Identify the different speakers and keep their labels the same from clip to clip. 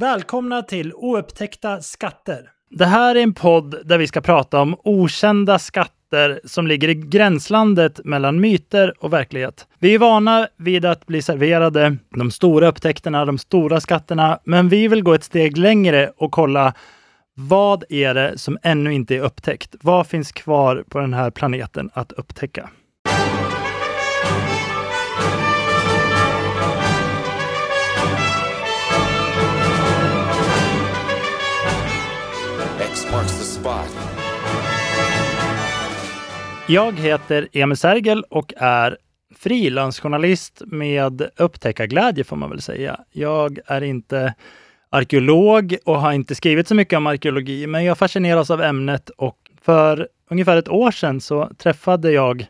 Speaker 1: Välkomna till Oupptäckta skatter. Det här är en podd där vi ska prata om okända skatter som ligger i gränslandet mellan myter och verklighet. Vi är vana vid att bli serverade de stora upptäckterna, de stora skatterna, men vi vill gå ett steg längre och kolla vad är det som ännu inte är upptäckt? Vad finns kvar på den här planeten att upptäcka? Jag heter Emil Sergel och är frilansjournalist med upptäckarglädje får man väl säga. Jag är inte arkeolog och har inte skrivit så mycket om arkeologi, men jag fascineras av ämnet och för ungefär ett år sedan så träffade jag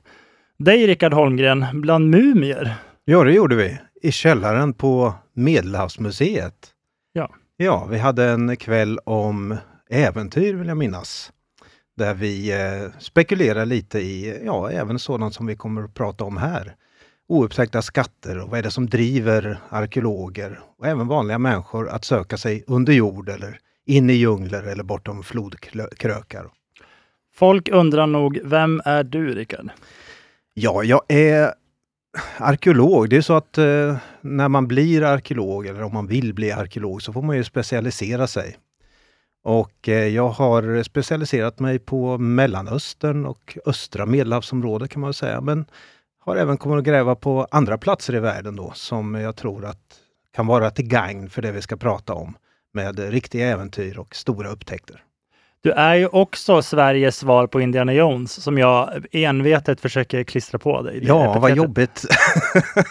Speaker 1: dig, Rickard Holmgren, bland mumier.
Speaker 2: Ja, det gjorde vi. I källaren på Medelhavsmuseet.
Speaker 1: Ja.
Speaker 2: Ja, vi hade en kväll om äventyr vill jag minnas. Där vi eh, spekulerar lite i, ja, även sådant som vi kommer att prata om här. Oupptäckta skatter och vad är det som driver arkeologer och även vanliga människor att söka sig under jord eller in i djungler eller bortom flodkrökar.
Speaker 1: Folk undrar nog, vem är du, Rickard?
Speaker 2: Ja, jag är arkeolog. Det är så att eh, när man blir arkeolog eller om man vill bli arkeolog så får man ju specialisera sig. Och eh, jag har specialiserat mig på Mellanöstern och östra Medelhavsområdet kan man säga. Men har även kommit att gräva på andra platser i världen då som jag tror att kan vara till gagn för det vi ska prata om med riktiga äventyr och stora upptäckter.
Speaker 1: Du är ju också Sveriges svar på Indiana Jones som jag envetet försöker klistra på dig.
Speaker 2: Ja, vad jobbigt.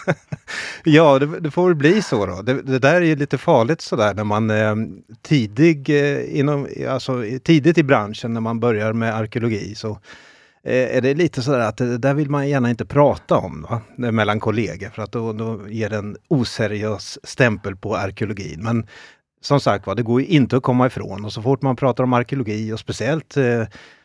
Speaker 2: ja, det, det, får väl bli så då. Det, det, där är ju lite farligt sådär när man är tidig, eh, inom, alltså, tidigt i branschen när man börjar med arkeologi. Så eh, är det lite sådär att det där vill man gärna inte prata om va? mellan kollegor för att då, då ger det en oseriös stämpel på arkeologin. Men som sagt var, det går inte att komma ifrån och så fort man pratar om arkeologi och speciellt eh,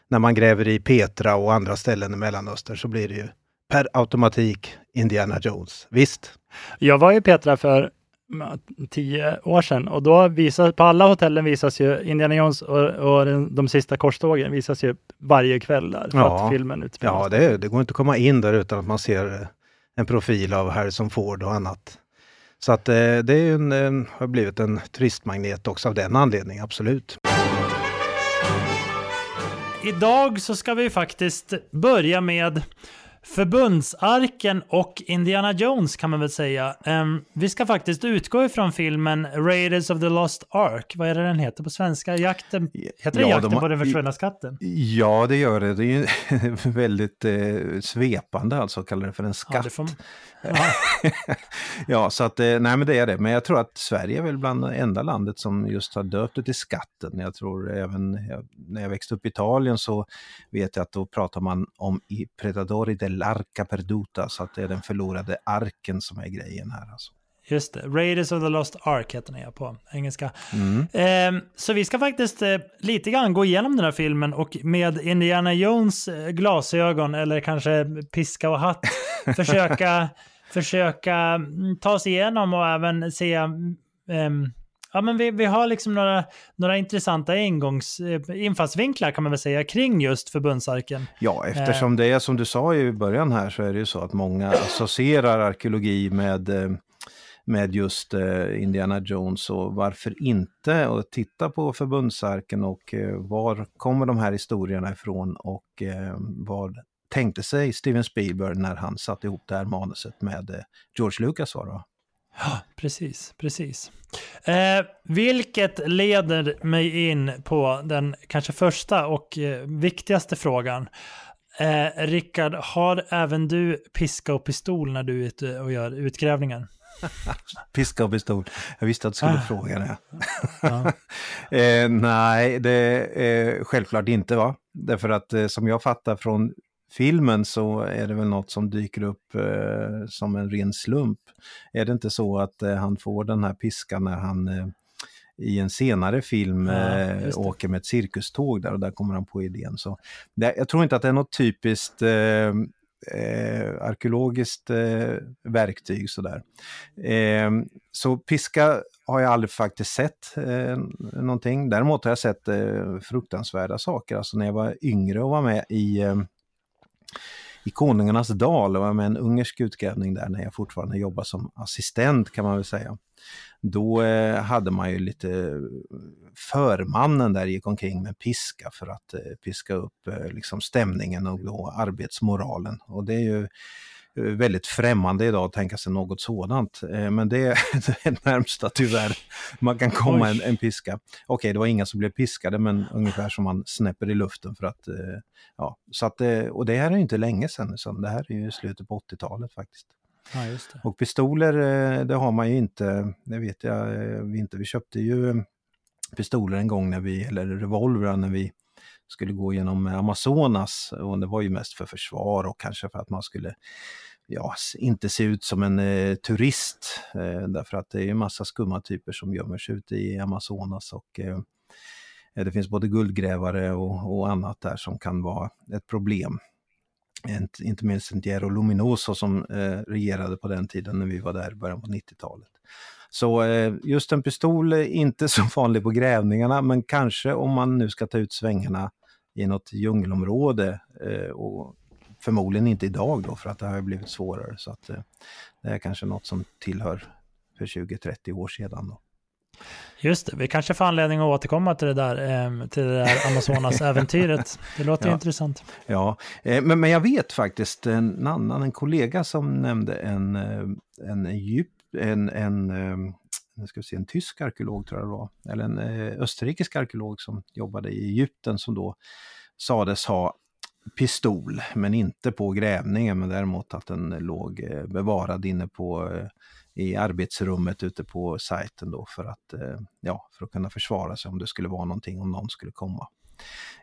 Speaker 2: när man gräver i Petra och andra ställen i Mellanöstern så blir det ju per automatik Indiana Jones. Visst?
Speaker 1: Jag var i Petra för tio år sedan och då visas på alla hotellen visas ju Indiana Jones och, och den, de sista korstågen visas ju varje kväll där för
Speaker 2: Ja.
Speaker 1: att filmen utspelas.
Speaker 2: Ja, det, det går inte att komma in där utan att man ser en profil av Harrison Ford och annat. Så att eh, det är en, en, har blivit en turistmagnet också av den anledningen, absolut.
Speaker 1: Idag så ska vi faktiskt börja med Förbundsarken och Indiana Jones kan man väl säga. Ehm, vi ska faktiskt utgå ifrån filmen Raiders of the Lost Ark. Vad är det den heter på svenska? Jakten, heter det
Speaker 3: Ja,
Speaker 1: Jakten
Speaker 3: de
Speaker 1: på den försvunna skatten?
Speaker 3: Ja, det gör det. Det är ju väldigt eh, svepande alltså, att kalla det för en
Speaker 1: Ja,
Speaker 3: skatt.
Speaker 1: det får,
Speaker 3: ja.
Speaker 1: ja,
Speaker 3: så att, eh, nej men det är det. Men jag tror att Sverige är väl bland det enda landet som just har döpt det till skatten. Jag tror även, jag, när jag växte upp i Italien så vet jag att då pratar man om i Predadori dell'Arca Perduta, så att det är den förlorade arken som är grejen här. Alltså.
Speaker 1: just det. Raiders of the Lost Ark heter den ja, på engelska.
Speaker 3: Mm.
Speaker 1: Ehm, så vi ska faktiskt eh, lite grann gå igenom den här filmen och med Indiana Jones eh, glasögon eller kanske piska och hatt försöka, försöka mm, ta oss igenom och även se ehm, Ja, men vi, vi har liksom några, några intressanta ingångs, eh, infallsvinklar kan man väl säga kring just förbundsarken.
Speaker 3: Ja, eftersom det är som du sa i början här så är det ju så att många associerar arkeologi med, eh, med just eh, Indiana Jones och varför inte och titta på förbundsarken och eh, var kommer de här historierna ifrån och eh, vad tänkte sig Steven Spielberg när han satte ihop det här manuset med eh, George Lucas var det?
Speaker 1: Ja, precis, precis. Eh, vilket leder mig in på den kanske första och eh, viktigaste frågan. Eh, Rickard, har även du piska och pistol när du är ute och gör utgrävningen?
Speaker 3: Piska och pistol. Jag visste att du skulle
Speaker 1: Ah.
Speaker 3: fråga det.
Speaker 1: Ja.
Speaker 3: eh, nej, det är självklart inte va. Därför att eh, som jag fattar från filmen så är det väl något som dyker upp eh, som en ren slump. Är det inte så att eh, han får den här piskan när han eh, i en senare film
Speaker 1: Ja,
Speaker 3: eh, åker med ett cirkuståg där och där kommer han på idén. Så det, jag tror inte att det är något typiskt eh, eh, arkeologiskt eh, verktyg sådär. Eh, så piska har jag aldrig faktiskt sett eh, någonting. Däremot har jag sett eh, fruktansvärda saker. Alltså när jag var yngre och var med i eh, i Konungarnas dal och var med en ungersk utgrävning där när jag fortfarande jobbade som assistent kan man väl säga. Då eh, hade man ju lite eh, förmannen där gick omkring med piska för att eh, piska upp eh, liksom stämningen och då arbetsmoralen. Och det är ju väldigt främmande idag att tänka sig något sådant. Eh, men det är det närmsta tyvärr man kan komma en, en piska. Okej, det var inga som blev piskade men ungefär som man snäpper i luften för att, eh, ja, så att, och det här är inte länge sedan, så det här är ju slutet på 80-talet faktiskt.
Speaker 1: Ja.
Speaker 3: Och pistoler, det har man ju inte, det vet jag inte. Vi köpte ju pistoler en gång när vi, eller revolver när vi skulle gå genom Amazonas och det var ju mest för försvar och kanske för att man skulle ja, inte se ut som en eh, turist eh, därför att det är ju massa skumma typer som gömmer sig ute i Amazonas och eh, eh det finns både guldgrävare och, och, annat där som kan vara ett problem. Ent, inte minst Sentiero Luminoso som eh, regerade på den tiden när vi var där i början på 90-talet. Så eh, just en pistol är inte så vanlig på grävningarna men kanske om man nu ska ta ut svängarna i något djungelområde eh, och förmodligen inte idag då för att det har blivit svårare. Så att eh, det är kanske något som tillhör för 20-30 år sedan. Då.
Speaker 1: Just det, vi kanske får anledning att återkomma till det där, eh, till det där Amazonas-äventyret. Det låter ja. intressant.
Speaker 3: Ja, men, men jag vet faktiskt en annan, en kollega som nämnde en, en, djup, en, en eh, nu ska vi se, en tysk arkeolog tror jag det var, eller en eh, österrikisk arkeolog som jobbade i Egypten som då sades ha pistol, men inte på grävningen, men däremot att den låg eh, bevarad inne på i arbetsrummet ute på sajten då för att, ja, för att kunna försvara sig om det skulle vara någonting, om någon skulle komma.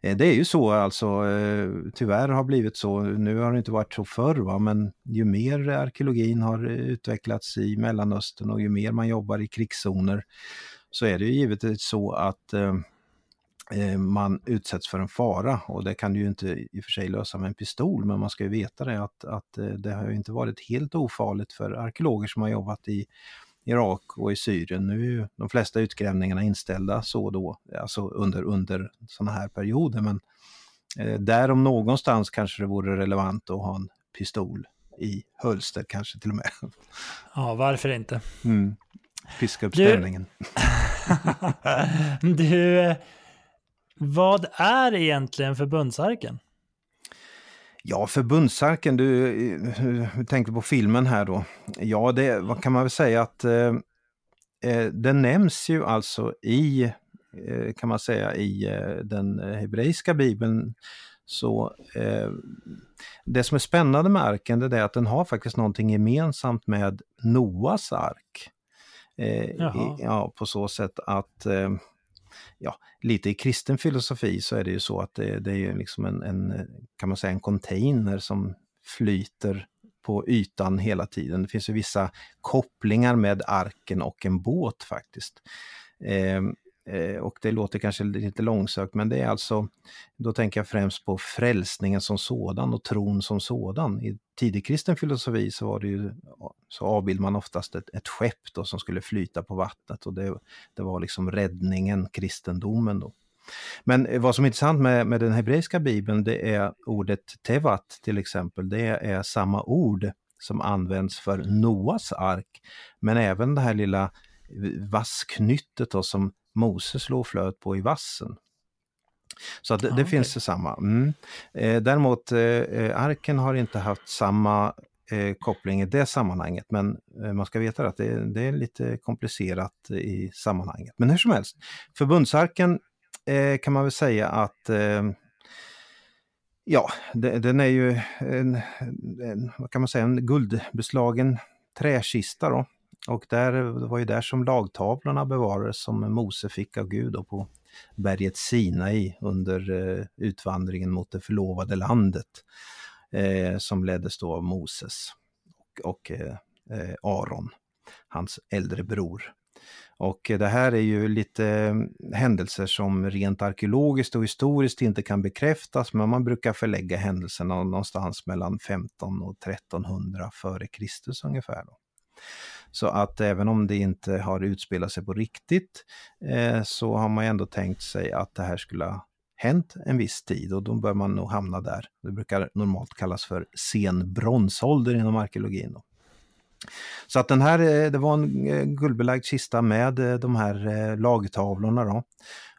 Speaker 3: Eh, det är ju så alltså, eh, tyvärr har blivit så, nu har det inte varit så förr va, men ju mer arkeologin har eh, utvecklats i Mellanöstern och ju mer man jobbar i krigszoner så är det ju givetvis så att eh, man utsätts för en fara. Och det kan du ju inte i och för sig lösa med en pistol men man ska ju veta det att, att det har inte varit helt ofarligt för arkeologer som har jobbat i Irak och i Syrien. Nu är ju de flesta utgrävningarna inställda så då, alltså under, under sådana här perioder. Men eh, där om någonstans kanske det vore relevant att ha en pistol i hölster kanske till och med.
Speaker 1: Ja, varför inte?
Speaker 3: Mm. Piska upp stämningen.
Speaker 1: Du, du, vad är egentligen förbundsarken?
Speaker 3: Ja, förbundsarken, du, du tänkte på filmen här då. Ja, det vad kan man väl säga att eh, eh, den nämns ju alltså i, eh, kan man säga, i eh, den hebreiska bibeln. Så eh, det som är spännande med arken det är att den har faktiskt någonting gemensamt med Noas ark. Eh, i, ja, på så sätt att ja, lite i kristen filosofi så är det ju så att det, det är liksom en, en, kan man säga, en container som flyter på ytan hela tiden. Det finns ju vissa kopplingar med arken och en båt faktiskt. Eh, Eh, och det låter kanske lite långsökt men det är alltså, då tänker jag främst på frälsningen som sådan och tron som sådan. I tidig kristen filosofi så var det ju, så avbildade man oftast ett, ett skepp då som skulle flyta på vattnet och det, det var liksom räddningen, kristendomen då. Men eh, vad som är intressant med, med den hebreiska bibeln det är ordet tevat till exempel, det är samma ord som används för Noas ark, men även det här lilla vassknyttet då, som Moses slår flöt på i vassen. Så det, ah, det finns det samma. Mm. Eh, däremot eh, arken har inte haft samma eh, koppling i det sammanhanget men eh, man ska veta att det, det, är lite komplicerat i sammanhanget. Men hur som helst, förbundsarken eh, kan man väl säga att eh, Ja, det, den är ju en, en, vad kan man säga, en guldbeslagen träkista då och där, det var ju där som lagtavlorna bevarades som Mose fick av Gud på berget Sinai under eh, utvandringen mot det förlovade landet eh, som leddes då av Moses och, och eh, eh Aron, hans äldre bror. Och det här är ju lite eh, händelser som rent arkeologiskt och historiskt inte kan bekräftas, men man brukar förlägga händelserna någonstans mellan 15 och 1300 före Kristus ungefär. Då. Så att även om det inte har utspelat sig på riktigt eh, så har man ändå tänkt sig att det här skulle ha hänt en viss tid och då bör man nog hamna där. Det brukar normalt kallas för sen bronsålder inom arkeologin. Då. Så att den här, eh, det var en eh, guldbelagd kista med eh, de här lagtavlorna då.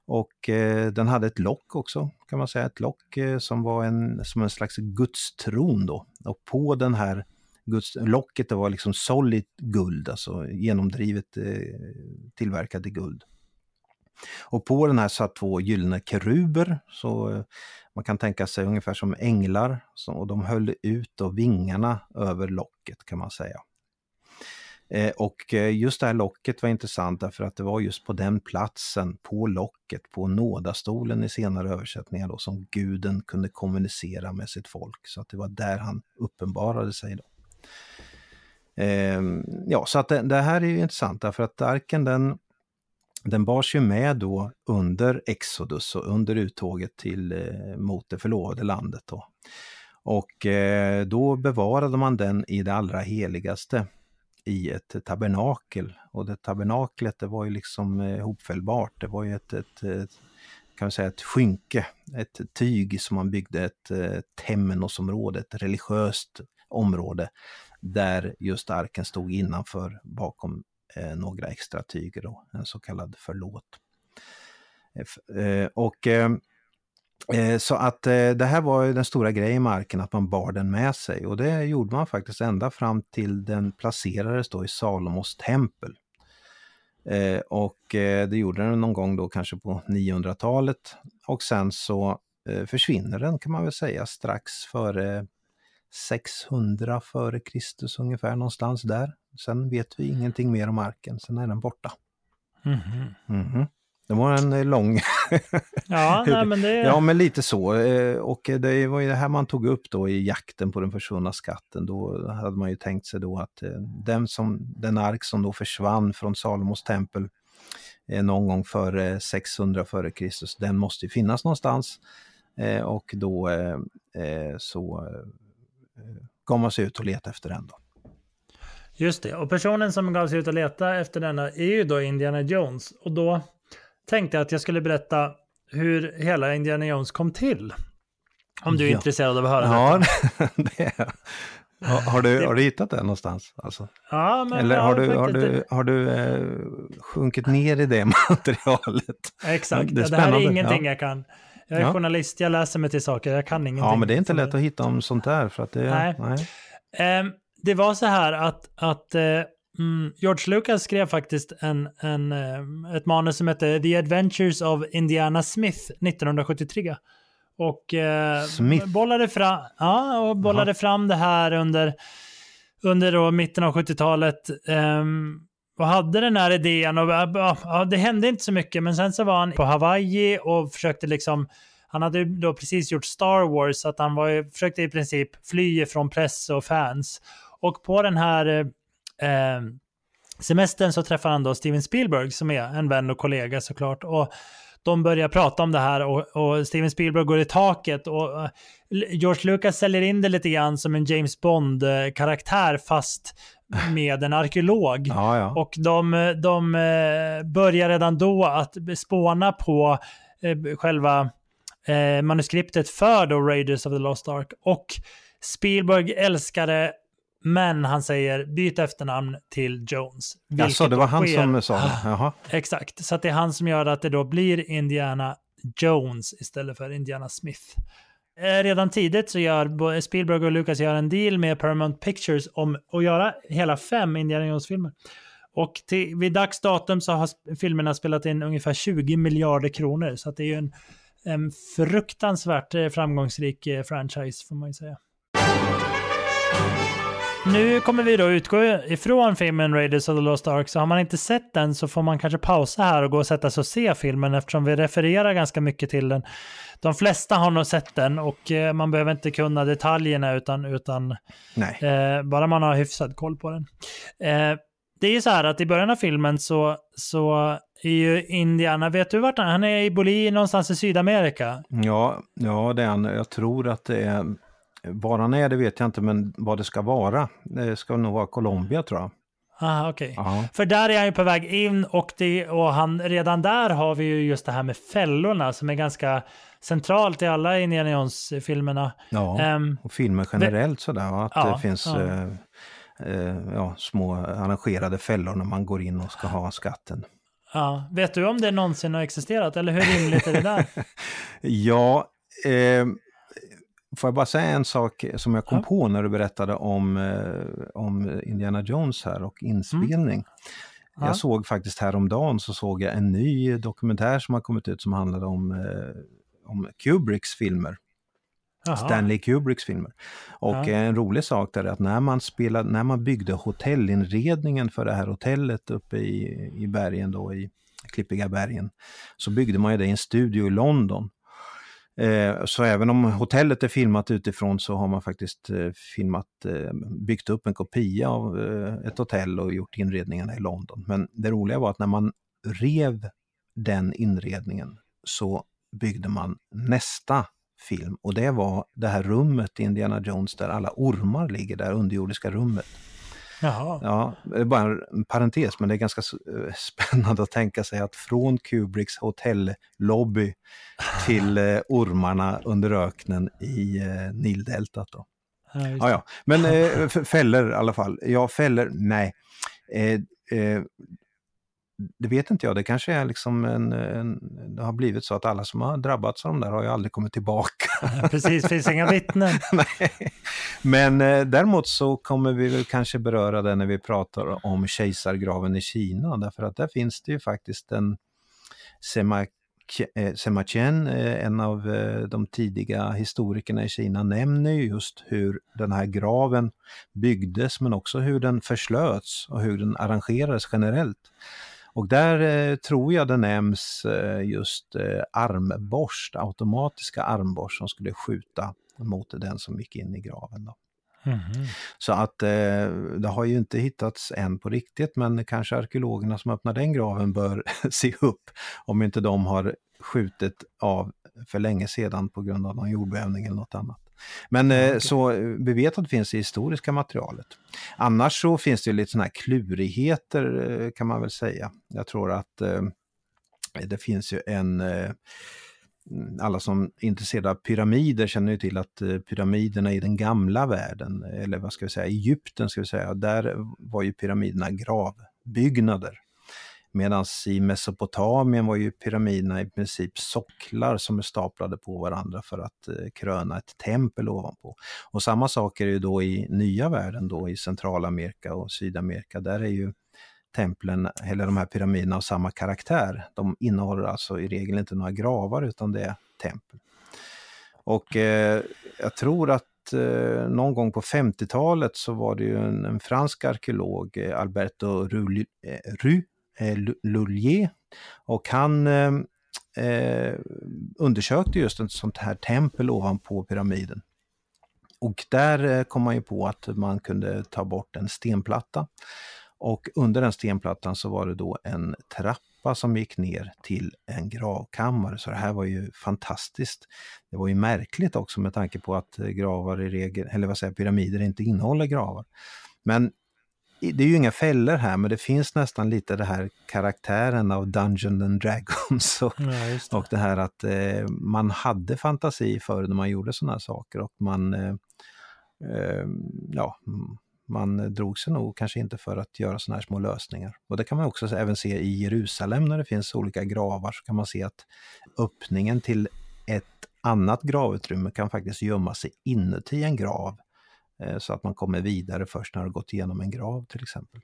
Speaker 3: Och den hade ett lock också, kan man säga, ett lock som var en, som en slags gudstron då. Och på den här Guds, locket det var liksom solid guld, alltså genomdrivet eh, tillverkat i guld. Och på den här satt två gyllene keruber, så eh, man kan tänka sig ungefär som änglar, så, och de höll ut då vingarna över locket kan man säga. Eh, och eh, just det här locket var intressant därför att det var just på den platsen, på locket, på nådastolen i senare översättningar då, som guden kunde kommunicera med sitt folk. Så att det var där han uppenbarade sig. Då. Ehm, ja, så att det, det, här är ju intressant därför att arken den, den bars ju med då under Exodus och under uttåget till, eh, mot det förlovade landet. Då. Och eh, då bevarade man den i det allra heligaste i ett tabernakel. Och det tabernaklet det var ju liksom eh, hopfällbart, det var ju ett, ett, ett kan vi säga ett skynke, ett tyg som man byggde ett eh, temenosområde, ett religiöst område där just arken stod innanför bakom eh, några extra tyger, då, en så kallad förlåt. Eh, eh och eh, eh, så att eh, det här var den stora grejen med arken, att man bar den med sig och det gjorde man faktiskt ända fram till den placerades då i Salomos tempel. Eh, och det gjorde den någon gång då kanske på 900-talet och sen så försvinner den kan man väl säga strax före 600 före Kristus ungefär någonstans där. Sen vet vi ingenting mer om arken, sen är den borta. Mm -hmm. Mm -hmm. Det var en eh, lång...
Speaker 1: ja, nej, men det...
Speaker 3: ja, men lite så. Eh, och det var ju det här man tog upp då i jakten på den försvunna skatten. Då hade man ju tänkt sig då att eh, den, som, den ark som då försvann från Salomos tempel någon gång före 600 före Kristus, den måste ju finnas någonstans. Och då så gav man sig ut och letade efter den. Då.
Speaker 1: Just det, och personen som gav sig ut och leta efter denna är ju då Indiana Jones. Och då tänkte jag att jag skulle berätta hur hela Indiana Jones kom till. Om du är ja. intresserad av att höra
Speaker 3: ja, det. är har, har, du, har du hittat det någonstans? Alltså?
Speaker 1: Ja, men
Speaker 3: Eller har, du, har du, har du eh, sjunkit ner i det materialet?
Speaker 1: Exakt, det, ja, det här är ingenting ja. jag kan. Jag är ja. journalist, jag läser mig till saker, jag kan ingenting.
Speaker 3: Ja, men det är inte lätt att hitta om sånt där. För att det,
Speaker 1: nej. nej. Um, det var så här att, att uh, George Lucas skrev faktiskt en, en, uh, ett manus som hette The Adventures of Indiana Smith 1973. Och uh, Smith. bollade, fram, ja, och bollade fram det här under, under då mitten av 70-talet. Um, ehm, och hade den här idén och ja, det hände inte så mycket men sen så var han på Hawaii och försökte liksom han hade då precis gjort Star Wars så att han var, försökte i princip fly från press och fans. Och på den här eh, eh, semestern så träffar han då Steven Spielberg som är en vän och kollega såklart. Och de börjar prata om det här och, och Steven Spielberg går i taket och eh, George Lucas säljer in det lite grann som en James Bond-karaktär eh, fast med en arkeolog.
Speaker 3: Ja, ja.
Speaker 1: Och de, de uh, börjar redan då att spåna på uh, själva manuskriptet för då Raiders of the Lost Ark. Och Spielberg älskade men han säger byt efternamn till Jones.
Speaker 3: Jaså, det var han sker. som sa det? Jaha.
Speaker 1: Exakt, så det är han som gör att det då blir Indiana Jones istället för Indiana Smith. Eh, redan tidigt så gör Spielberg och Lucas gör en deal med Paramount Pictures om att göra hela fem Indiana Jones-filmer. Och till, vid dags datum så har filmerna spelat in ungefär 20 miljarder kronor. Så det är ju en, en fruktansvärt eh, framgångsrik eh, franchise får man ju säga. Nu kommer vi då utgå ifrån filmen Raiders of the Lost Ark, så har man inte sett den så får man kanske pausa här och gå och sätta sig och se filmen eftersom vi refererar ganska mycket till den. De flesta har nog sett den och eh, man behöver inte kunna detaljerna utan, utan eh, bara man har hyfsad koll på den. Eh, det är ju så här att i början av filmen så, så är ju Indiana, vet du vart han är? Han är i Bolivia någonstans i Sydamerika.
Speaker 3: Ja, ja det är han. Jag tror att det är... Var han är det vet jag inte, men vad det ska vara. Det ska nog vara Colombia tror jag.
Speaker 1: Aha, okej.
Speaker 3: Ja.
Speaker 1: För där är han ju på väg in och, det, och han, redan där har vi ju just det här med fällorna som är ganska centralt i alla Indiana Jones-filmerna.
Speaker 3: Ja,
Speaker 1: Ehm,
Speaker 3: och filmer generellt sådär. va? Att
Speaker 1: Ja,
Speaker 3: det finns
Speaker 1: ja.
Speaker 3: eh, eh, ja, små arrangerade fällor när man går in och ska ha skatten.
Speaker 1: ja. Vet du om det någonsin har existerat eller hur rimligt är det där?
Speaker 3: Ja, eh, får jag bara säga en sak som jag kom
Speaker 1: Ja.
Speaker 3: på när du berättade om, eh, om Indiana Jones här och inspelning.
Speaker 1: Mm. Ja.
Speaker 3: Jag såg faktiskt häromdagen så såg jag en ny dokumentär som har kommit ut som handlade om, eh, om Kubricks filmer.
Speaker 1: Jaha.
Speaker 3: Stanley Kubricks filmer. Och
Speaker 1: Ja.
Speaker 3: en rolig sak där är att när man, spelade, när man byggde hotellinredningen för det här hotellet uppe i, i bergen då, i Klippiga bergen, så byggde man ju det i en studio i London. Eh, så även om hotellet är filmat utifrån så har man faktiskt eh, filmat, eh, byggt upp en kopia av ett hotell och gjort inredningarna i London. Men det roliga var att när man rev den inredningen så byggde man nästa film och det var det här rummet i Indiana Jones där alla ormar ligger, det här underjordiska rummet.
Speaker 1: Jaha.
Speaker 3: Ja, det är bara en parentes, men det är ganska eh, spännande att tänka sig att från Kubricks hotellobby till eh, ormarna under öknen i eh, Nildeltat. Då.
Speaker 1: Ja,
Speaker 3: Ja, ja. Men eh, f- fällor i alla fall. Ja, fällor, nej. Eh, eh, det vet inte jag, det kanske är liksom en, en, det har blivit så att alla som har drabbats av de där har ju aldrig kommit tillbaka.
Speaker 1: Precis, finns inga vittnen.
Speaker 3: Nej. Men eh, däremot så kommer vi väl kanske beröra det när vi pratar om kejsargraven i Kina, därför att där finns det ju faktiskt en Sema eh, Sema Qian, eh, en av eh, de tidiga historikerna i Kina, nämner ju just hur den här graven byggdes men också hur den förslöts och hur den arrangerades generellt. Och där eh, tror jag det nämns eh, just eh, armborst, automatiska armborst som skulle skjuta mot den som gick in i graven. Då.
Speaker 1: Mhm.
Speaker 3: Så att eh, det har ju inte hittats än på riktigt men kanske arkeologerna som öppnar den graven bör se upp om inte de har skjutit av för länge sedan på grund av någon jordbävning eller något annat. Men eh, så eh, vi vet att det finns i historiska materialet. Annars så finns det ju lite sådana här klurigheter eh, kan man väl säga. Jag tror att det finns ju en alla som är intresserade av pyramider känner ju till att pyramiderna i den gamla världen, eller vad ska vi säga, Egypten ska vi säga, där var ju pyramiderna gravbyggnader. Medan i Mesopotamien var ju pyramiderna i princip socklar som är staplade på varandra för att eh, kröna ett tempel ovanpå. Och samma sak är det ju då i nya världen då i Centralamerika och Sydamerika. Där är ju templen, eller de här pyramiderna av samma karaktär. De innehåller alltså i regel inte några gravar utan det är tempel. Och eh, jag tror att eh, någon gång på 50-talet så var det ju en, en fransk arkeolog, eh, Alberto Rulli- eh, Ru Eh, Lullier, och han eh, eh, undersökte just ett sånt här tempel ovanpå pyramiden. Och där eh, kom man ju på att man kunde ta bort en stenplatta. Och under den stenplattan så var det då en trappa som gick ner till en gravkammare. Så det här var ju fantastiskt. Det var ju märkligt också med tanke på att gravar i regel, eller vad säger jag, pyramider inte innehåller gravar. Men det är ju inga fällor här, men det finns nästan lite det här karaktären av Dungeon and Dragons och,
Speaker 1: Ja, det.
Speaker 3: och det här att eh, man hade fantasi förr när man gjorde sådana här saker och man, eh, eh, ja, man drog sig nog kanske inte för att göra sådana här små lösningar. Och det kan man också även se i Jerusalem när det finns olika gravar så kan man se att öppningen till ett annat gravutrymme kan faktiskt gömma sig inuti en grav så att man kommer vidare först när det har gått igenom en grav till exempel.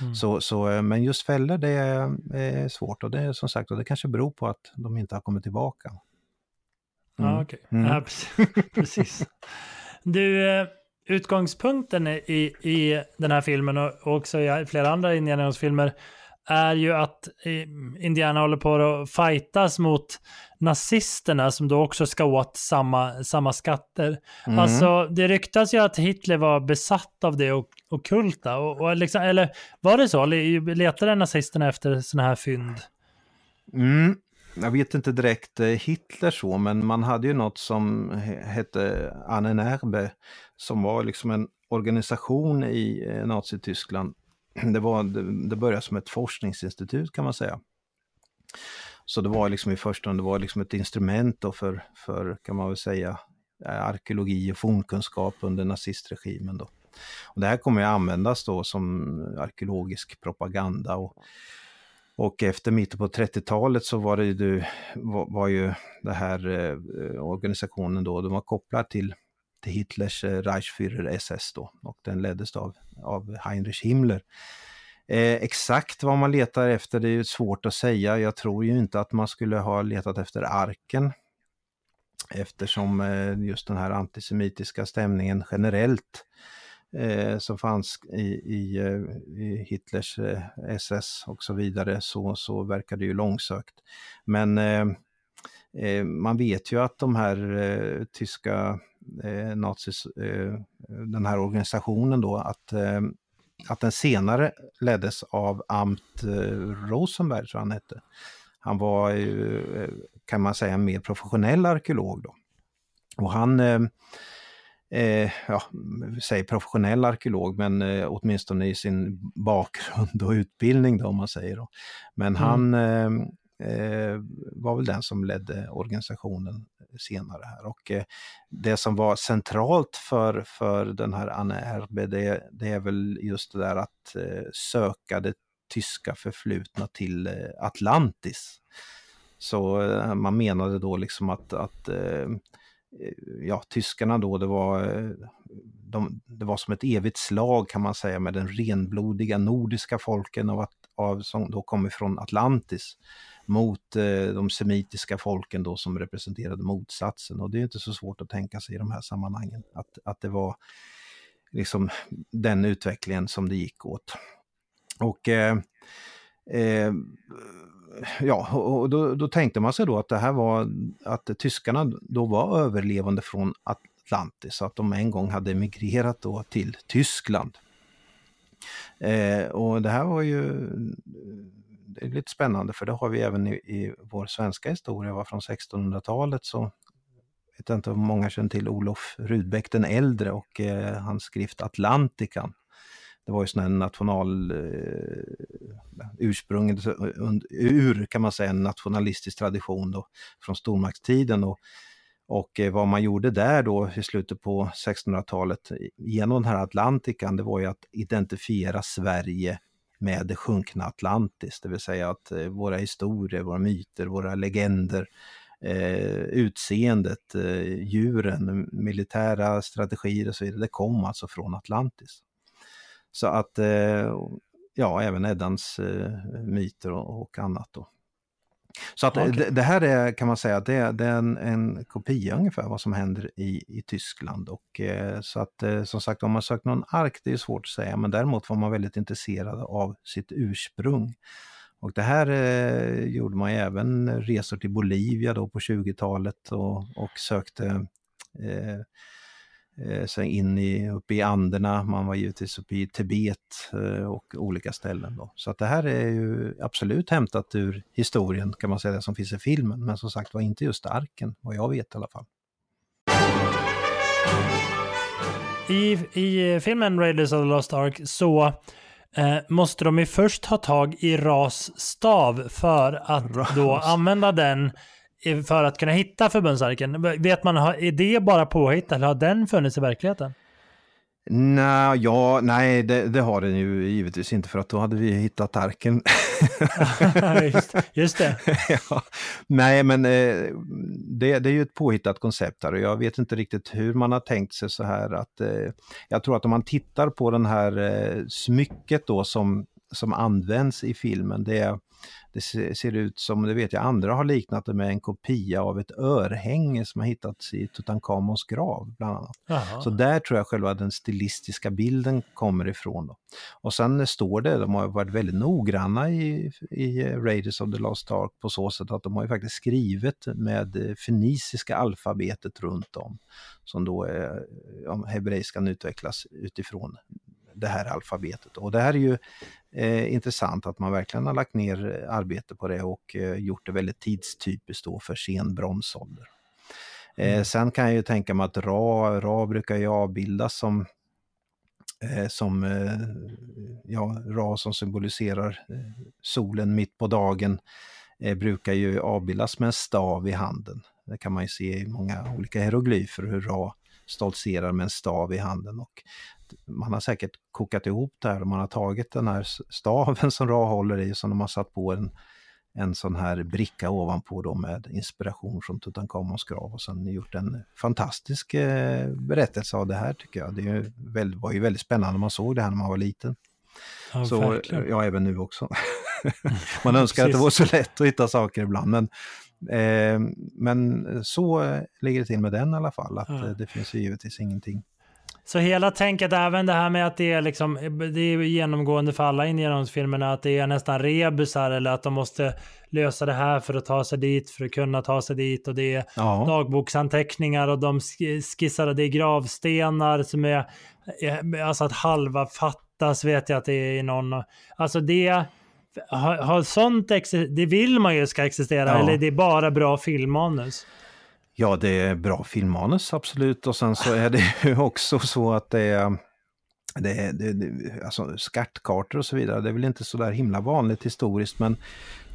Speaker 1: Mm.
Speaker 3: Så, så, eh, men just fällor det är, är svårt och det är som sagt och det kanske beror på att de inte har kommit tillbaka. Mm.
Speaker 1: Ja, okej.
Speaker 3: Mm.
Speaker 1: Ja, precis. Du, eh, utgångspunkten i, i den här filmen och också i flera andra Indiana Jones-filmer är ju att eh, Indiana håller på att fightas mot nazisterna som då också ska åt samma, samma skatter. Mm. Alltså det ryktas ju att Hitler var besatt av det okulta. Och, och liksom, eller var det så? Letade nazisterna efter sådana här fynd?
Speaker 3: Mm. Jag vet inte direkt eh, Hitler så, men man hade ju något som hette Annenerbe som var liksom en organisation i eh, Nazityskland. Det, var, det började som ett forskningsinstitut kan man säga. Så det var liksom i första hand det var liksom ett instrument då för, för, kan man väl säga, arkeologi och fornkunskap under nazistregimen. Då. Och det här kommer att användas då som arkeologisk propaganda. Och, och efter mitten på 30-talet så var det ju, var, var ju det här eh, organisationen då, de var kopplad till, till Hitlers eh, Reichsführer SS då och den leddes av, av Heinrich Himmler. Eh, exakt vad man letar efter det är ju svårt att säga. Jag tror ju inte att man skulle ha letat efter arken eftersom eh, just den här antisemitiska stämningen generellt eh, som fanns i, i, eh, i Hitlers eh, SS och så vidare så, så verkar det ju långsökt. Men eh, eh man vet ju att de här eh, tyska eh, nazis, den här organisationen då, att, att den senare leddes av Amt Rosenberg, tror han hette. Han var ju, kan man säga, en mer professionell arkeolog då. Och han eh, ja, säg professionell arkeolog, men eh, åtminstone i sin bakgrund och utbildning då om man säger. Då. Men mm. han eh, eh, Eh, var väl den som ledde organisationen senare här. Och eh, det som var centralt för, för den här Anne Erbe, det, det är väl just det där att eh, söka det tyska förflutna till eh, Atlantis. Så eh, man menade då liksom att, att Eh, ja, tyskarna då, det var, eh, de, det var som ett evigt slag kan man säga med den renblodiga nordiska folken av, att, av, som då kom ifrån Atlantis mot eh, de semitiska folken då som representerade motsatsen. Och det är inte så svårt att tänka sig i de här sammanhangen att, att det var liksom den utvecklingen som det gick åt. Och eh, eh, ja, och då, då, tänkte man sig då att det här var att tyskarna då var överlevande från Atlantis, att de en gång hade emigrerat då till Tyskland. Eh, och det här var ju det är lite spännande för det har vi även i, i vår svenska historia, var från 1600-talet så vet jag inte om många känner till Olof Rudbeck den äldre och eh, hans skrift Atlantikan det var ju sån här national eh, ursprung, ur kan man säga en nationalistisk tradition då, från stormaktstiden. Och, och eh, vad man gjorde där då i slutet på 1600-talet genom den här Atlantikan, det var ju att identifiera Sverige med det sjunkna Atlantis, det vill säga att eh, våra historier, våra myter, våra legender, eh, utseendet, eh, djuren, militära strategier och så vidare, det kom alltså från Atlantis. Så att, eh, ja, även Eddans eh, myter och, annat då. Så att okay. det, det, här är, kan man säga, det, det är en, en kopia ungefär vad som händer i, i Tyskland. Och, eh, så att som sagt, om man sökt någon ark, det är svårt att säga, men däremot var man väldigt intresserad av sitt ursprung. Och det här eh, gjorde man även resor till Bolivia då på 20-talet och, och sökte eh, sig in i, uppe i Anderna, man var givetvis uppe i Tibet eh, och olika ställen. Då. Så att det här är ju absolut hämtat ur historien kan man säga, det som finns i filmen. Men som sagt var inte just arken, vad jag vet i alla fall.
Speaker 1: I, I filmen Raiders of the Lost Ark så eh, måste de ju först ha tag i Ras stav för att Ras. då använda den för att kunna hitta förbundsarken? Vet man, är det bara påhitt eller har den funnits i verkligheten?
Speaker 3: Nej, ja, nej det, det, har den ju givetvis inte för att då hade vi hittat arken.
Speaker 1: just, just, det.
Speaker 3: ja, nej, men eh, det, det, är ju ett påhittat koncept här och jag vet inte riktigt hur man har tänkt sig så här att eh, jag tror att om man tittar på den här eh, smycket då som som används i filmen, det, det ser ut som, det vet jag, andra har liknat det med en kopia av ett örhänge som har hittats i Tutankhamons grav bland annat. Aha. Så där tror jag själva den stilistiska bilden kommer ifrån. Då. Och sen står det, de har varit väldigt noggranna i, i Raiders of the Lost Ark på så sätt att de har ju faktiskt skrivit med fenisiska alfabetet runt om. Som då är, om hebreiskan utvecklas utifrån det här alfabetet. Och det här är ju eh, intressant att man verkligen har lagt ner arbete på det och eh, gjort det väldigt tidstypiskt då för sen bronsålder. Eh, mm. Sen kan jag ju tänka mig att Ra, Ra brukar ju avbildas som eh, som eh, ja, Ra som symboliserar eh, solen mitt på dagen brukar ju avbildas med en stav i handen. Det kan man ju se i många olika hieroglyfer hur Ra stoltserar med en stav i handen. Och man har säkert kokat ihop det här och man har tagit den här staven som Ra håller i som de har satt på en, en sån här bricka ovanpå då med inspiration från Tutankhamons grav och sen gjort en fantastisk eh, berättelse av det här tycker jag. Det är väldigt, var ju väldigt spännande när man såg det här när man var liten. Ja, så, ja, även nu också. man önskar att det var så lätt att hitta saker ibland men Eh, men så ligger det till med den i alla fall, att ja. det finns ju givetvis ingenting.
Speaker 1: Så hela tänket, även det här med att det är, liksom, det är genomgående för alla Indiana att det är nästan rebusar eller att de måste lösa det här för att ta sig dit, för att kunna ta sig dit. Och det är ja. dagboksanteckningar och de skissar, det är gravstenar som är, alltså att halva fattas vet jag att det är i någon. Alltså det har, har sånt det vill man ju ska existera, ja. eller det är bara bra filmmanus?
Speaker 3: Ja, det är bra filmmanus, absolut. Och sen så är det ju också så att det är det, det, det, alltså skattkartor och så vidare, det är väl inte så där himla vanligt historiskt, men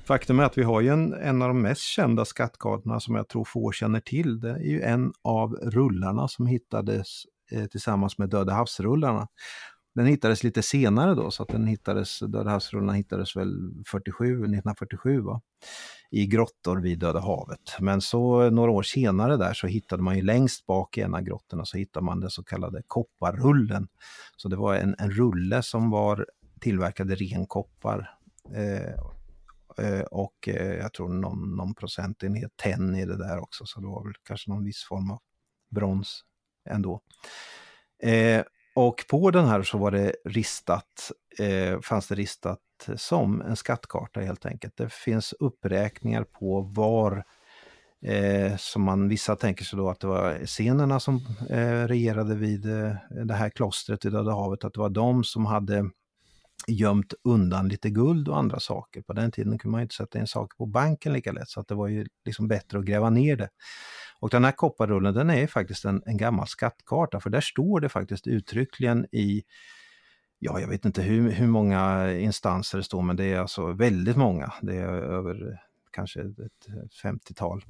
Speaker 3: faktum är att vi har ju en, en av de mest kända skattkartorna som jag tror få känner till. Det är ju en av rullarna som hittades eh, tillsammans med Döda havsrullarna. Den hittades lite senare då, så att den hittades, Döda havsrullarna hittades väl 47, 1947 va? I grottor vid Döda havet. Men så några år senare där så hittade man ju längst bak i en av grottorna så hittade man den så kallade kopparrullen. Så det var en, en rulle som var tillverkad i ren koppar. Eh, eh, och eh, jag tror någon, någon procentenhet tenn i det där också, så det var väl kanske någon viss form av brons ändå. Eh, och på den här så var det ristat, eh, fanns det ristat som en skattkarta helt enkelt. Det finns uppräkningar på var eh, som man, vissa tänker sig då att det var scenerna som eh, regerade vid eh, det här klostret i Döda havet, att det var de som hade gömt undan lite guld och andra saker. På den tiden kunde man inte sätta in saker på banken lika lätt så att det var ju liksom bättre att gräva ner det. Och den här kopparrullen den är faktiskt en, en gammal skattkarta för där står det faktiskt uttryckligen i ja, jag vet inte hur, hur många instanser det står, men det är alltså väldigt många. Det är över kanske ett 50-tal.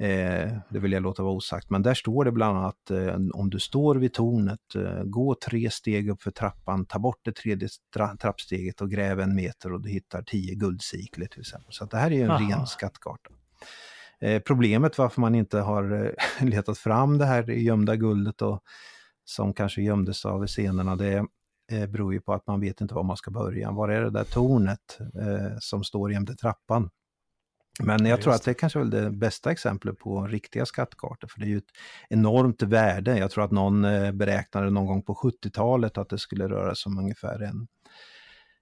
Speaker 3: Eh, det vill jag låta vara osagt, men där står det bland annat eh, om du står vid tornet, eh, gå tre steg upp för trappan, ta bort det tredje tra trappsteget och gräv en meter och du hittar tio guldsikler till exempel. Så det här är en Aha. ren skattkarta. Eh, problemet varför man inte har eh, letat fram det här gömda guldet och som kanske gömdes av scenerna, det eh, beror ju på att man vet inte var man ska börja. Var är det där tornet eh, som står jämte trappan? Men jag ja, tror att det är kanske väl det bästa exemplet på riktiga skattkartor, för det är ju ett enormt värde. Jag tror att någon beräknade någon gång på 70-talet att det skulle röra sig om ungefär en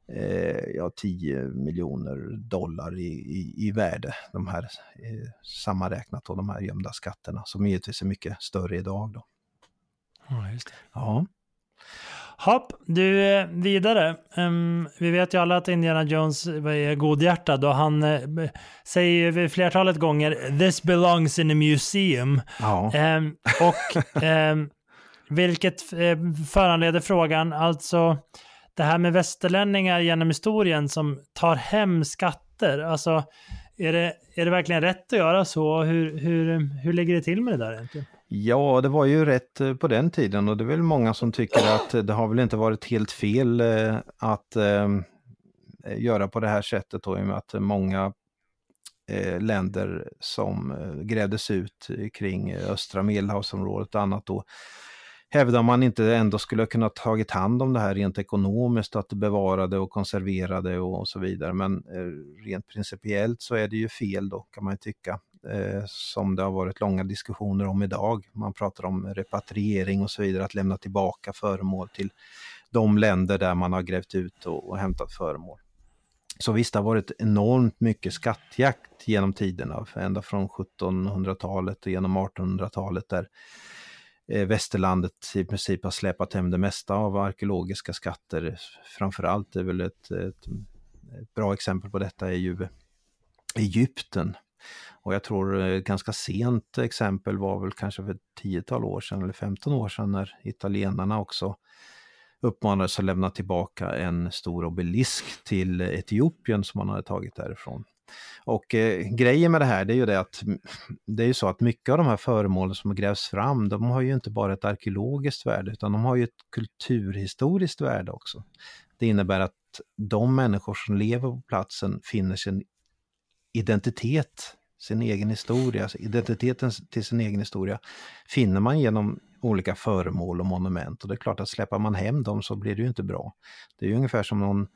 Speaker 3: eh, ja, 10 miljoner dollar i, i, i värde, de här eh, sammanräknat och de här gömda skatterna, som givetvis är mycket större idag. Då.
Speaker 1: Ja, just det. Ja. Hopp, du, eh, vidare. Um, vi vet ju alla att Indiana Jones är godhjärtad och han uh, säger vid flertalet gånger “This belongs in a museum”. Ja. Um, och um, vilket uh, föranleder frågan, alltså det här med västerlänningar genom historien som tar hem skatter. Alltså, är det, är det verkligen rätt att göra så? Hur, hur, hur ligger det till med det där egentligen?
Speaker 3: Ja, det var ju rätt eh, på den tiden och det är väl många som tycker att det har väl inte varit helt fel eh, att eh, göra på det här sättet då, i och med att många länder som grävdes ut kring östra medelhavsområdet och annat då hävdar man inte ändå skulle kunna tagit hand om det här rent ekonomiskt, att bevara det och konservera det och så vidare. Men eh, rent principiellt så är det ju fel då kan man ju tycka. Eh, som det har varit långa diskussioner om idag. Man pratar om repatriering och så vidare, att lämna tillbaka föremål till de länder där man har grävt ut och, och hämtat föremål. Så visst, det har varit enormt mycket skattjakt genom tiderna, ända från 1700-talet och genom 1800-talet där Eh, västerlandet i princip har släpat hem det mesta av arkeologiska skatter. Framförallt är väl ett, ett, ett bra exempel på detta är ju Egypten. Och jag tror ett ganska sent exempel var väl kanske för ett tiotal år sedan eller 15 år sedan när italienarna också uppmanades att lämna tillbaka en stor obelisk till Etiopien som man hade tagit därifrån. Och eh, grejen med det här det är ju det att det är ju så att mycket av de här föremålen som grävs fram, de har ju inte bara ett arkeologiskt värde utan de har ju ett kulturhistoriskt värde också. Det innebär att de människor som lever på platsen finner sin identitet, sin egen historia, identiteten till sin egen historia finner man genom olika föremål och monument. Och det är klart att släpper man hem dem så blir det ju inte bra. Det är ju ungefär som någon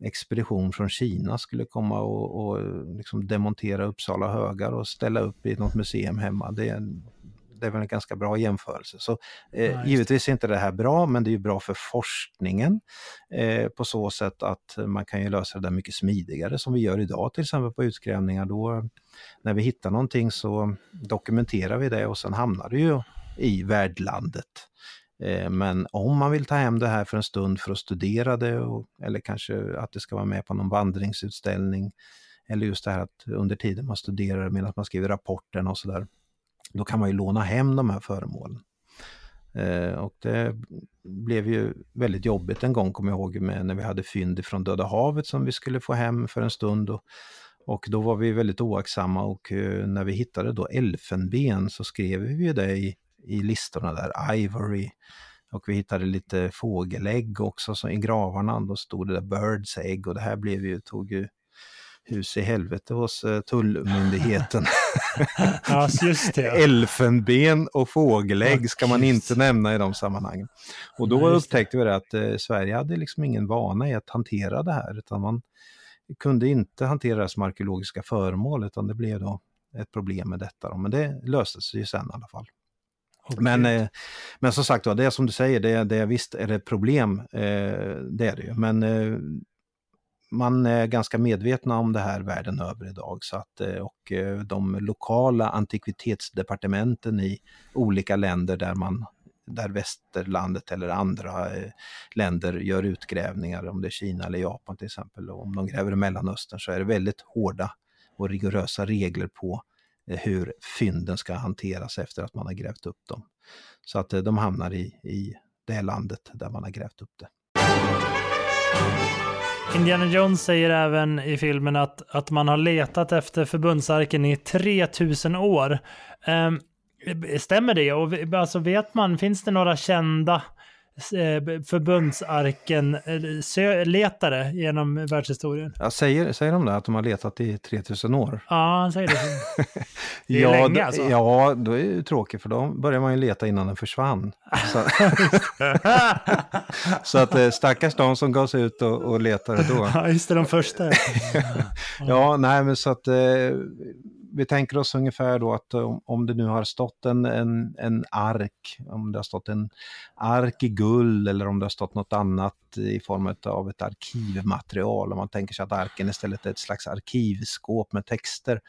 Speaker 3: expedition från Kina skulle komma och, och liksom demontera Uppsala högar och ställa upp i något museum hemma. Det är, det är väl en ganska bra jämförelse. Så eh, ja, givetvis är inte det här bra, men det är ju bra för forskningen eh, på så sätt att man kan ju lösa det där mycket smidigare som vi gör idag till exempel på utgrävningar. Då, när vi hittar någonting så dokumenterar vi det och sen hamnar det ju i värdlandet. Eh, men om man vill ta hem det här för en stund för att studera det och, eller kanske att det ska vara med på någon vandringsutställning eller just det här att under tiden man studerar medan man skriver rapporten och sådär. Då kan man ju låna hem de här föremålen. Eh, och det blev ju väldigt jobbigt en gång, kommer jag ihåg, med när vi hade fynd från Döda havet som vi skulle få hem för en stund. Och, och då var vi väldigt oaktsamma och eh, när vi hittade då elfenben så skrev vi det i i listorna där, Ivory. Och vi hittade lite fågelägg också så i gravarna. Då stod det där Birds Egg och det här blev ju, tog ju hus i helvete hos uh, tullmyndigheten.
Speaker 1: ja, just det.
Speaker 3: Elfenben och fågelägg ska man inte nämna i de sammanhangen. Och då upptäckte vi det att uh, Sverige hade liksom ingen vana i att hantera det här utan man kunde inte hantera det som arkeologiska föremål utan det blev då ett problem med detta. Då. Men det löstes ju sen i alla fall. Okay. Men, eh, men som sagt det är som du säger, det, det, visst är det problem, eh, det är det ju. Men eh, man är ganska medvetna om det här världen över idag. Så att, och de lokala antikvitetsdepartementen i olika länder där man där västerlandet eller andra länder gör utgrävningar, om det är Kina eller Japan till exempel, och om de gräver i Mellanöstern så är det väldigt hårda och rigorösa regler på Eh, hur fynden ska hanteras efter att man har grävt upp dem. Så att eh, de hamnar i, i det landet där man har grävt upp det.
Speaker 1: Indiana Jones säger även i filmen att, att man har letat efter förbundsarken i 3000 år. Um, stämmer det? Och alltså vet man, finns det några kända förbundsarken-letare eh, genom världshistorien.
Speaker 3: Ja, säger, säger de det, att de har letat i 3000 år?
Speaker 1: Ja, han säger det.
Speaker 3: det är ja, länge alltså. Ja, då är det ju tråkigt för då börjar man ju leta innan den försvann. Så, så att eh, stackars de som gav sig ut och, och letade då.
Speaker 1: Ja, just det, de första.
Speaker 3: ja, nej men så att vi tänker oss ungefär då att eh, om, om det nu har stått en, en, en ark, om det har stått en ark i guld eller om det har stått något annat i form av ett arkivmaterial, om man tänker sig att arken istället är ett slags arkivskåp med texter.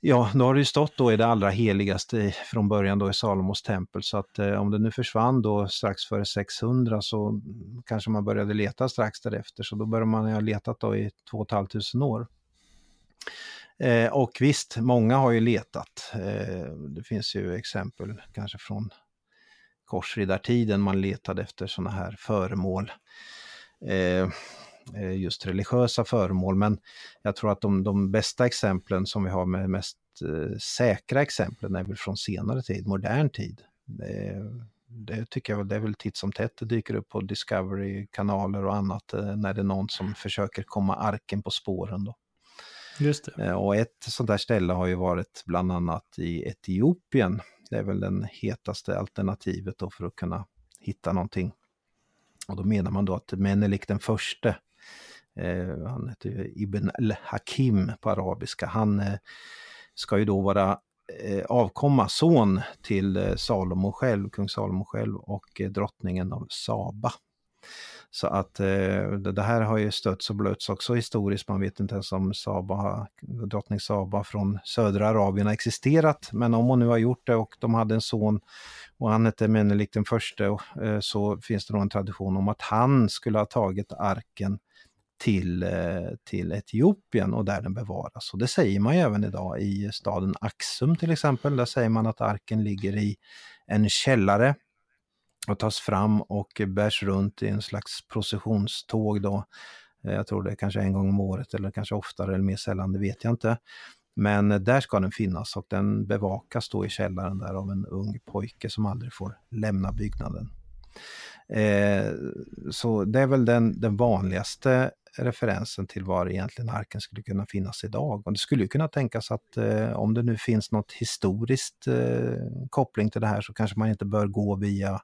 Speaker 3: Ja, då har det ju stått då i det allra heligaste från början då i Salomos tempel så att eh, om det nu försvann då strax före 600 så kanske man började leta strax därefter så då började man ha letat då i 2 500 år. Eh, och visst, många har ju letat. Eh, det finns ju exempel kanske från korsriddartiden man letade efter sådana här föremål. Eh, eh, just religiösa föremål, men jag tror att de, de bästa exemplen som vi har med mest eh, säkra exemplen är väl från senare tid, modern tid. Det, det tycker jag det är väl titt som tätt det dyker upp på Discovery-kanaler och annat eh, när det är någon som försöker komma arken på spåren. Då.
Speaker 1: Just det.
Speaker 3: Eh, och ett sånt där ställe har ju varit bland annat i Etiopien. Det är väl den hetaste alternativet då för att kunna hitta någonting. Och då menar man då att Menelik den förste, eh, han heter ju Ibn al-Hakim på arabiska, han eh, ska ju då vara eh, avkomma, son till eh, Salomo själv, kung Salomo själv och eh, drottningen av Saba. Så att eh, det här har ju stötts och blötts också historiskt. Man vet inte ens om Saba, drottning Saba från södra Arabien har existerat. Men om hon nu har gjort det och de hade en son och han hette Menelik den första eh, så finns det nog en tradition om att han skulle ha tagit arken till, eh, till Etiopien och där den bevaras. Och det säger man ju även idag i staden Axum till exempel. Där säger man att arken ligger i en källare och tas fram och bärs runt i en slags processionståg då. Eh, jag tror det är kanske en gång om året eller kanske oftare eller mer sällan, det vet jag inte. Men eh, där ska den finnas och den bevakas då i källaren där av en ung pojke som aldrig får lämna byggnaden. Eh, så det är väl den, den vanligaste referensen till var egentligen arken skulle kunna finnas idag. Och det skulle kunna tänkas att eh, om det nu finns något historiskt eh, koppling till det här så kanske man inte bör gå via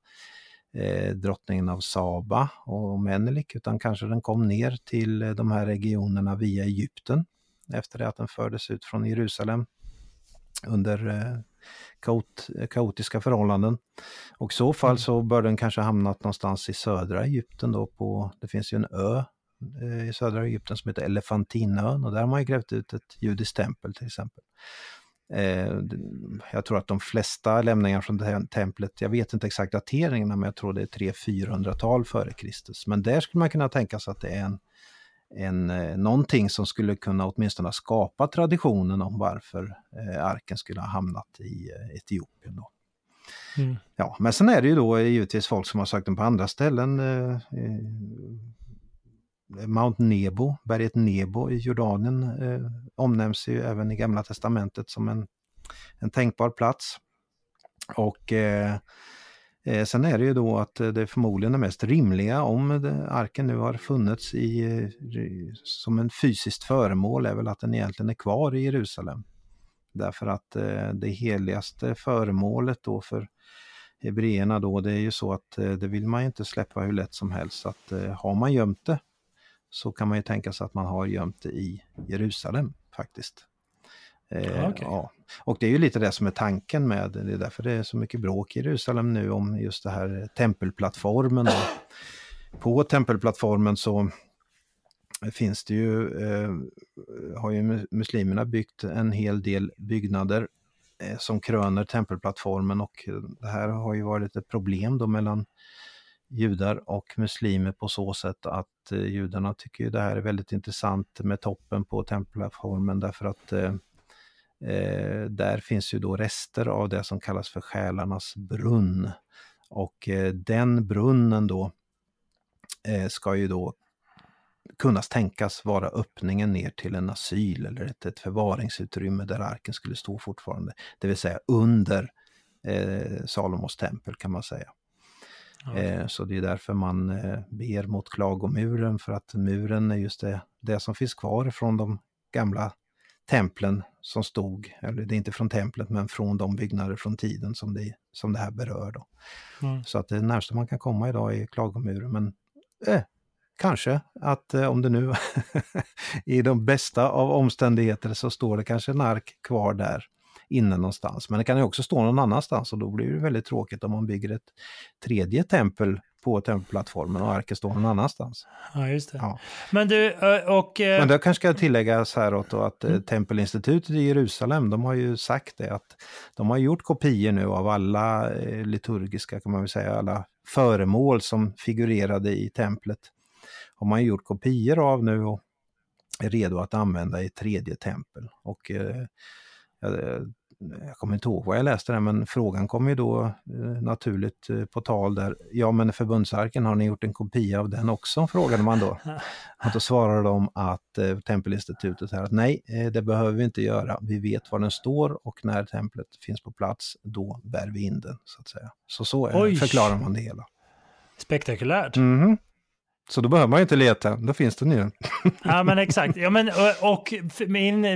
Speaker 3: eh, drottningen av Saba och Menelik utan kanske den kom ner till de här regionerna via Egypten efter det att den fördes ut från Jerusalem under eh, kaot, kaotiska förhållanden. Och i så fall mm. så bör den kanske hamnat någonstans i södra Egypten då på, det finns ju en ö i södra Egypten som heter Elefantinön och där har man grävt ut ett judiskt tempel till exempel. Eh, jag tror att de flesta lämningar från det här templet, jag vet inte exakt dateringarna, men jag tror det är 300-400-tal före Kristus. Men där skulle man kunna tänka sig att det är en, en, eh, någonting som skulle kunna åtminstone skapa traditionen om varför eh, arken skulle ha hamnat i eh, Etiopien. Då. Mm. Ja, men sen är det ju då givetvis folk som har sökt den på andra ställen. Mount Nebo, berget Nebo i Jordanien eh, omnämns ju även i Gamla Testamentet som en, en tänkbar plats. Och eh, Eh, sen är det ju då att det förmodligen är mest rimliga om arken nu har funnits i, eh, som en fysiskt föremål är väl att den egentligen är kvar i Jerusalem. Därför att eh, det heligaste föremålet då för hebreerna då det är ju så att eh, det vill man ju inte släppa hur lätt som helst. Så att eh, har man gömt det så kan man ju tänka sig att man har gömt det i Jerusalem faktiskt. Eh, okay. ja. Och det är ju lite det som är tanken med det. är därför det är så mycket bråk i Jerusalem nu om just det här tempelplattformen. På tempelplattformen så finns det ju, eh, har ju muslimerna byggt en hel del byggnader eh, som kröner tempelplattformen och det här har ju varit ett problem då mellan judar och muslimer på så sätt att eh, judarna tycker det här är väldigt intressant med toppen på tempelplattformen därför att eh, Eh, där finns ju då rester av det som kallas för själarnas brunn. Och eh, den brunnen då eh, ska ju då kunna tänkas vara öppningen ner till en asyl eller ett, ett förvaringsutrymme där arken skulle stå fortfarande. Det vill säga under eh, Salomos tempel kan man säga. Okay. Eh, så det är därför man eh, ber mot klagomuren för att muren är just det, det som finns kvar från de gamla templen som stod, eller det är inte från templet men från de byggnader från tiden som det, som det här berör. Då. Mm. Så att det närmsta man kan komma idag är klagomuren. Men eh, kanske att eh, om det nu i de bästa av omständigheter så står det kanske en ark kvar där inne någonstans. Men det kan ju också stå någon annanstans och då blir det väldigt tråkigt om man bygger ett tredje tempel på tempelplattformen och arken står någon annanstans.
Speaker 1: Ja, just det. Ja. Men du, och...
Speaker 3: Men det kanske ska tilläggas här då att mm. Tempelinstitutet i Jerusalem, de har ju sagt det att de har gjort kopior nu av alla liturgiska, kan man väl säga, alla föremål som figurerade i templet. Har man gjort kopior av nu och är redo att använda i tredje tempel. Och eh, jag kommer inte ihåg vad jag läste där, men frågan kom ju då eh, naturligt eh, på tal där. Ja, men förbundsarken, har ni gjort en kopia av den också? frågade man då. Och då svarade de att eh, Tempelinstitutet här att nej, eh, det behöver vi inte göra. Vi vet var den står och när templet finns på plats, då bär vi in den. Så att säga. Så så är, förklarar man det hela.
Speaker 1: Spektakulärt.
Speaker 3: Mm -hmm. Så då behöver man ju inte leta, då finns den ju.
Speaker 1: ja men exakt. Ja, men, och, och min, eh,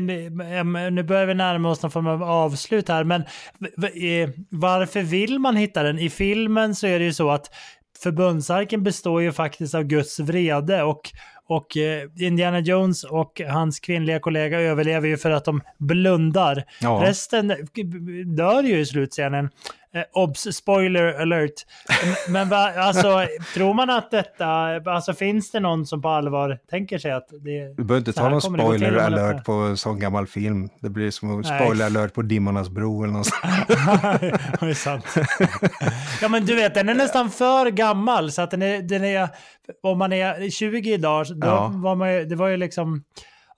Speaker 1: eh, nu börjar vi närma oss någon form av avslut här, men eh, varför vill man hitta den? I filmen så är det ju så att förbundsarken består ju faktiskt av Guds vrede och, och eh, Indiana Jones och hans kvinnliga kollega överlever ju för att de blundar. Ja. Resten dör ju i slutscenen. Eh, obs, spoiler alert. Men va, alltså, tror man att detta, alltså finns det någon som på allvar tänker sig att det...
Speaker 3: Du behöver inte ta någon spoiler alert på en sån gammal film. Det blir som en spoiler alert på Dimmornas bro eller något sånt.
Speaker 1: det är sant. ja men du vet, den är nästan för gammal så att den är, den är om man är 20 idag, då ja. var man ju, det var ju liksom,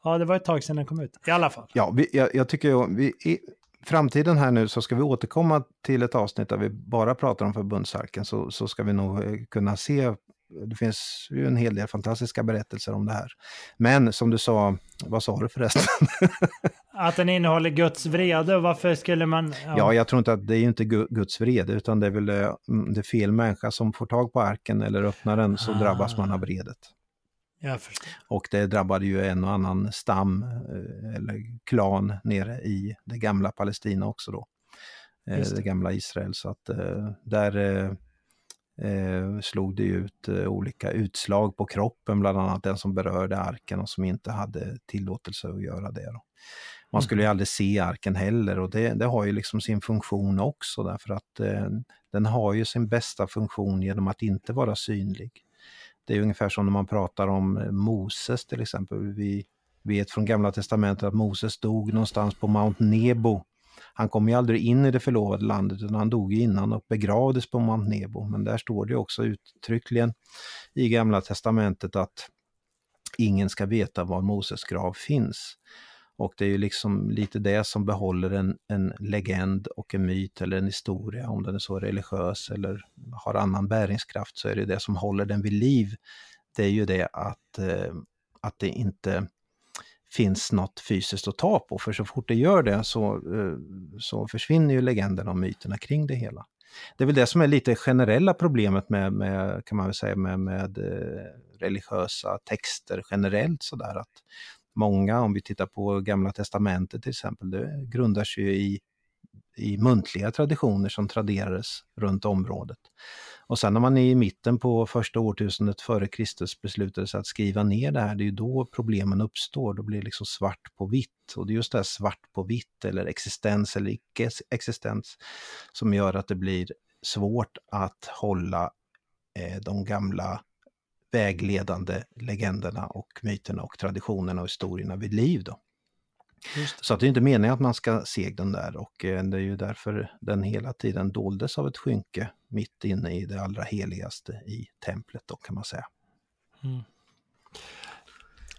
Speaker 1: ja det var ett tag sedan den kom ut. I alla fall.
Speaker 3: Ja, vi, jag, jag tycker ju, vi, framtiden här nu så ska vi återkomma till ett avsnitt där vi bara pratar om förbundsarken så, så ska vi nog eh, kunna se det finns ju en hel del fantastiska berättelser om det här. Men som du sa, vad sa du förresten?
Speaker 1: att den innehåller Guds vrede varför skulle man...
Speaker 3: Ja. ja, jag tror inte att det är inte Guds vrede utan det är väl eh, mm, det fel människa som får tag på arken eller öppnar den så ah. drabbas man av vredet.
Speaker 1: Jag förstår.
Speaker 3: Och det drabbade ju en och annan stam eh, eller klan nere i det gamla Palestina också då. Eh, det. det. gamla Israel. Så att där eh, slog det ut eh, olika utslag på kroppen, bland annat den som berörde arken och som inte hade tillåtelse att göra det. Då. Man skulle ju mm. aldrig se arken heller och det, det har ju liksom sin funktion också därför att eh, den har ju sin bästa funktion genom att inte vara synlig. Det är ungefär som när man pratar om eh, Moses till exempel. Vi vet från Gamla Testamentet att Moses dog någonstans på Mount Nebo. Han kom ju aldrig in i det förlovade landet utan han dog innan och begravdes på Mount Nebo. Men där står det också uttryckligen i Gamla Testamentet att ingen ska veta var Moses grav finns. Och det är ju liksom lite det som behåller en, en legend och en myt eller en historia, om den är så religiös eller har annan bäringskraft, så är det det som håller den vid liv. Det är ju det att, eh, att det inte finns något fysiskt att ta på, för så fort det gör det så, eh, så försvinner ju legenderna och myterna kring det hela. Det är väl det som är lite generella problemet med, med kan man väl säga, med, med eh, religiösa texter generellt sådär att många, om vi tittar på Gamla Testamentet till exempel, det grundar sig i, i muntliga traditioner som traderades runt området. Och sen när man är i mitten på första årtusendet före Kristus beslutade sig att skriva ner det här, det är ju då problemen uppstår. Då blir det liksom svart på vitt. Och det är just det här svart på vitt eller existens eller icke-existens som gör att det blir svårt att hålla eh, de gamla vägledande legenderna och myterna och traditionerna och historierna vid liv. Då. Så att det är inte meningen att man ska se den där och eh, det är ju därför den hela tiden doldes av ett skynke mitt inne i det allra heligaste i templet då kan man säga. Mm.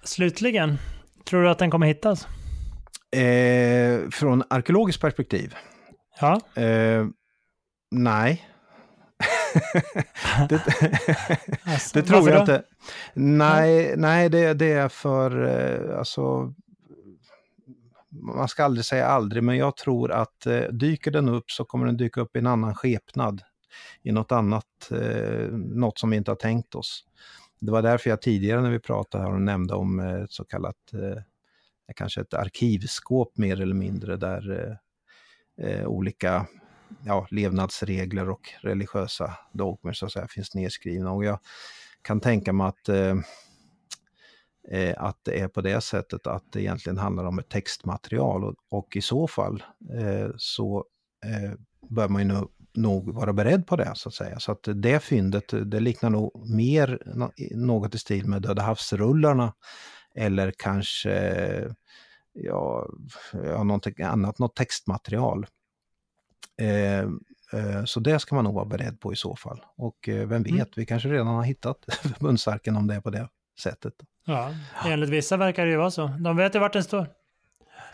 Speaker 1: Slutligen, tror du att den kommer hittas?
Speaker 3: Eh, från arkeologiskt perspektiv?
Speaker 1: Ja.
Speaker 3: Eh, nej, det, alltså, det tror jag inte. Nej, nej det, det är för, eh, alltså, man ska aldrig säga aldrig, men jag tror att eh, dyker den upp så kommer den dyka upp i en annan skepnad. I något annat, eh, något som vi inte har tänkt oss. Det var därför jag tidigare när vi pratade här och nämnde om ett så kallat, eh, kanske ett arkivskåp mer eller mindre, där eh, eh, olika ja, levnadsregler och religiösa dogmer så att säga, finns nedskrivna. Och jag kan tänka mig att, eh, eh, att det är på det sättet att det egentligen handlar om ett textmaterial och, och i så fall eh, så eh, bör man ju nog, nog vara beredd på det så att säga. Så att det fyndet, det liknar nog mer något i stil med Döda havsrullarna eller kanske ja, ja, någonting annat, något textmaterial. Eh, eh, så det ska man nog vara beredd på i så fall. Och eh, vem mm. vet, mm. vi kanske redan har hittat förbundsarken om det är på det sättet.
Speaker 1: Ja, enligt vissa verkar det ju vara så. De vet ju vart den står.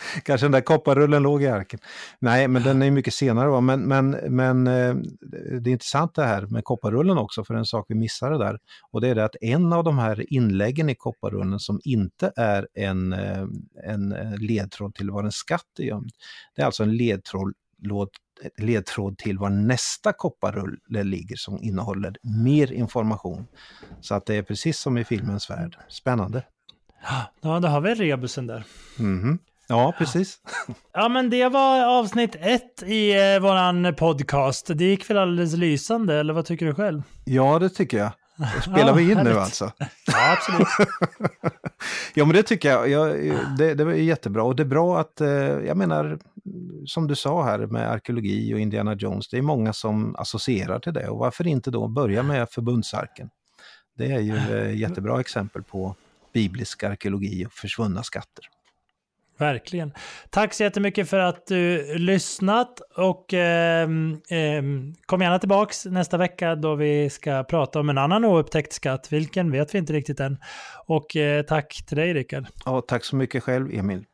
Speaker 3: Kanske den där kopparrullen låg i arken. Nej, men den är mycket senare. Va? Men, men, men det är intressant det här med kopparrullen också, för en sak vi missade där. Och det är det att en av de här inläggen i kopparrullen som inte är en, en ledtråd till var en skatt är gömd. Det är alltså en ledtråd ledtråd till var nästa kopparrulle ligger som innehåller mer information. Så att det är precis som i filmens värld. Spännande.
Speaker 1: Ja, då har vi rebusen där.
Speaker 3: Mm. Ja, precis.
Speaker 1: Ja, men det var avsnitt ett i eh, våran podcast. Det gick väl alldeles lysande, eller vad tycker du själv?
Speaker 3: Ja, det tycker jag. Spelar
Speaker 1: Ja,
Speaker 3: vi in nu
Speaker 1: härligt.
Speaker 3: alltså?
Speaker 1: Ja, absolut.
Speaker 3: Ja, men det tycker jag. jag det, det är jättebra. Och det är bra att, eh, jag menar, som du sa här med arkeologi och Indiana Jones, det är många som associerar till det. Och varför inte då börja med förbundsarken? Det är ju eh, jättebra exempel på biblisk arkeologi och försvunna skatter.
Speaker 1: Verkligen. Tack så jättemycket för att du lyssnat och ehm, ehm, kom gärna tillbaks nästa vecka då vi ska prata om en annan oupptäckt skatt. Vilken vet vi inte riktigt än. Och eh, tack till dig Rickard.
Speaker 3: Ja, tack så mycket själv, Emil.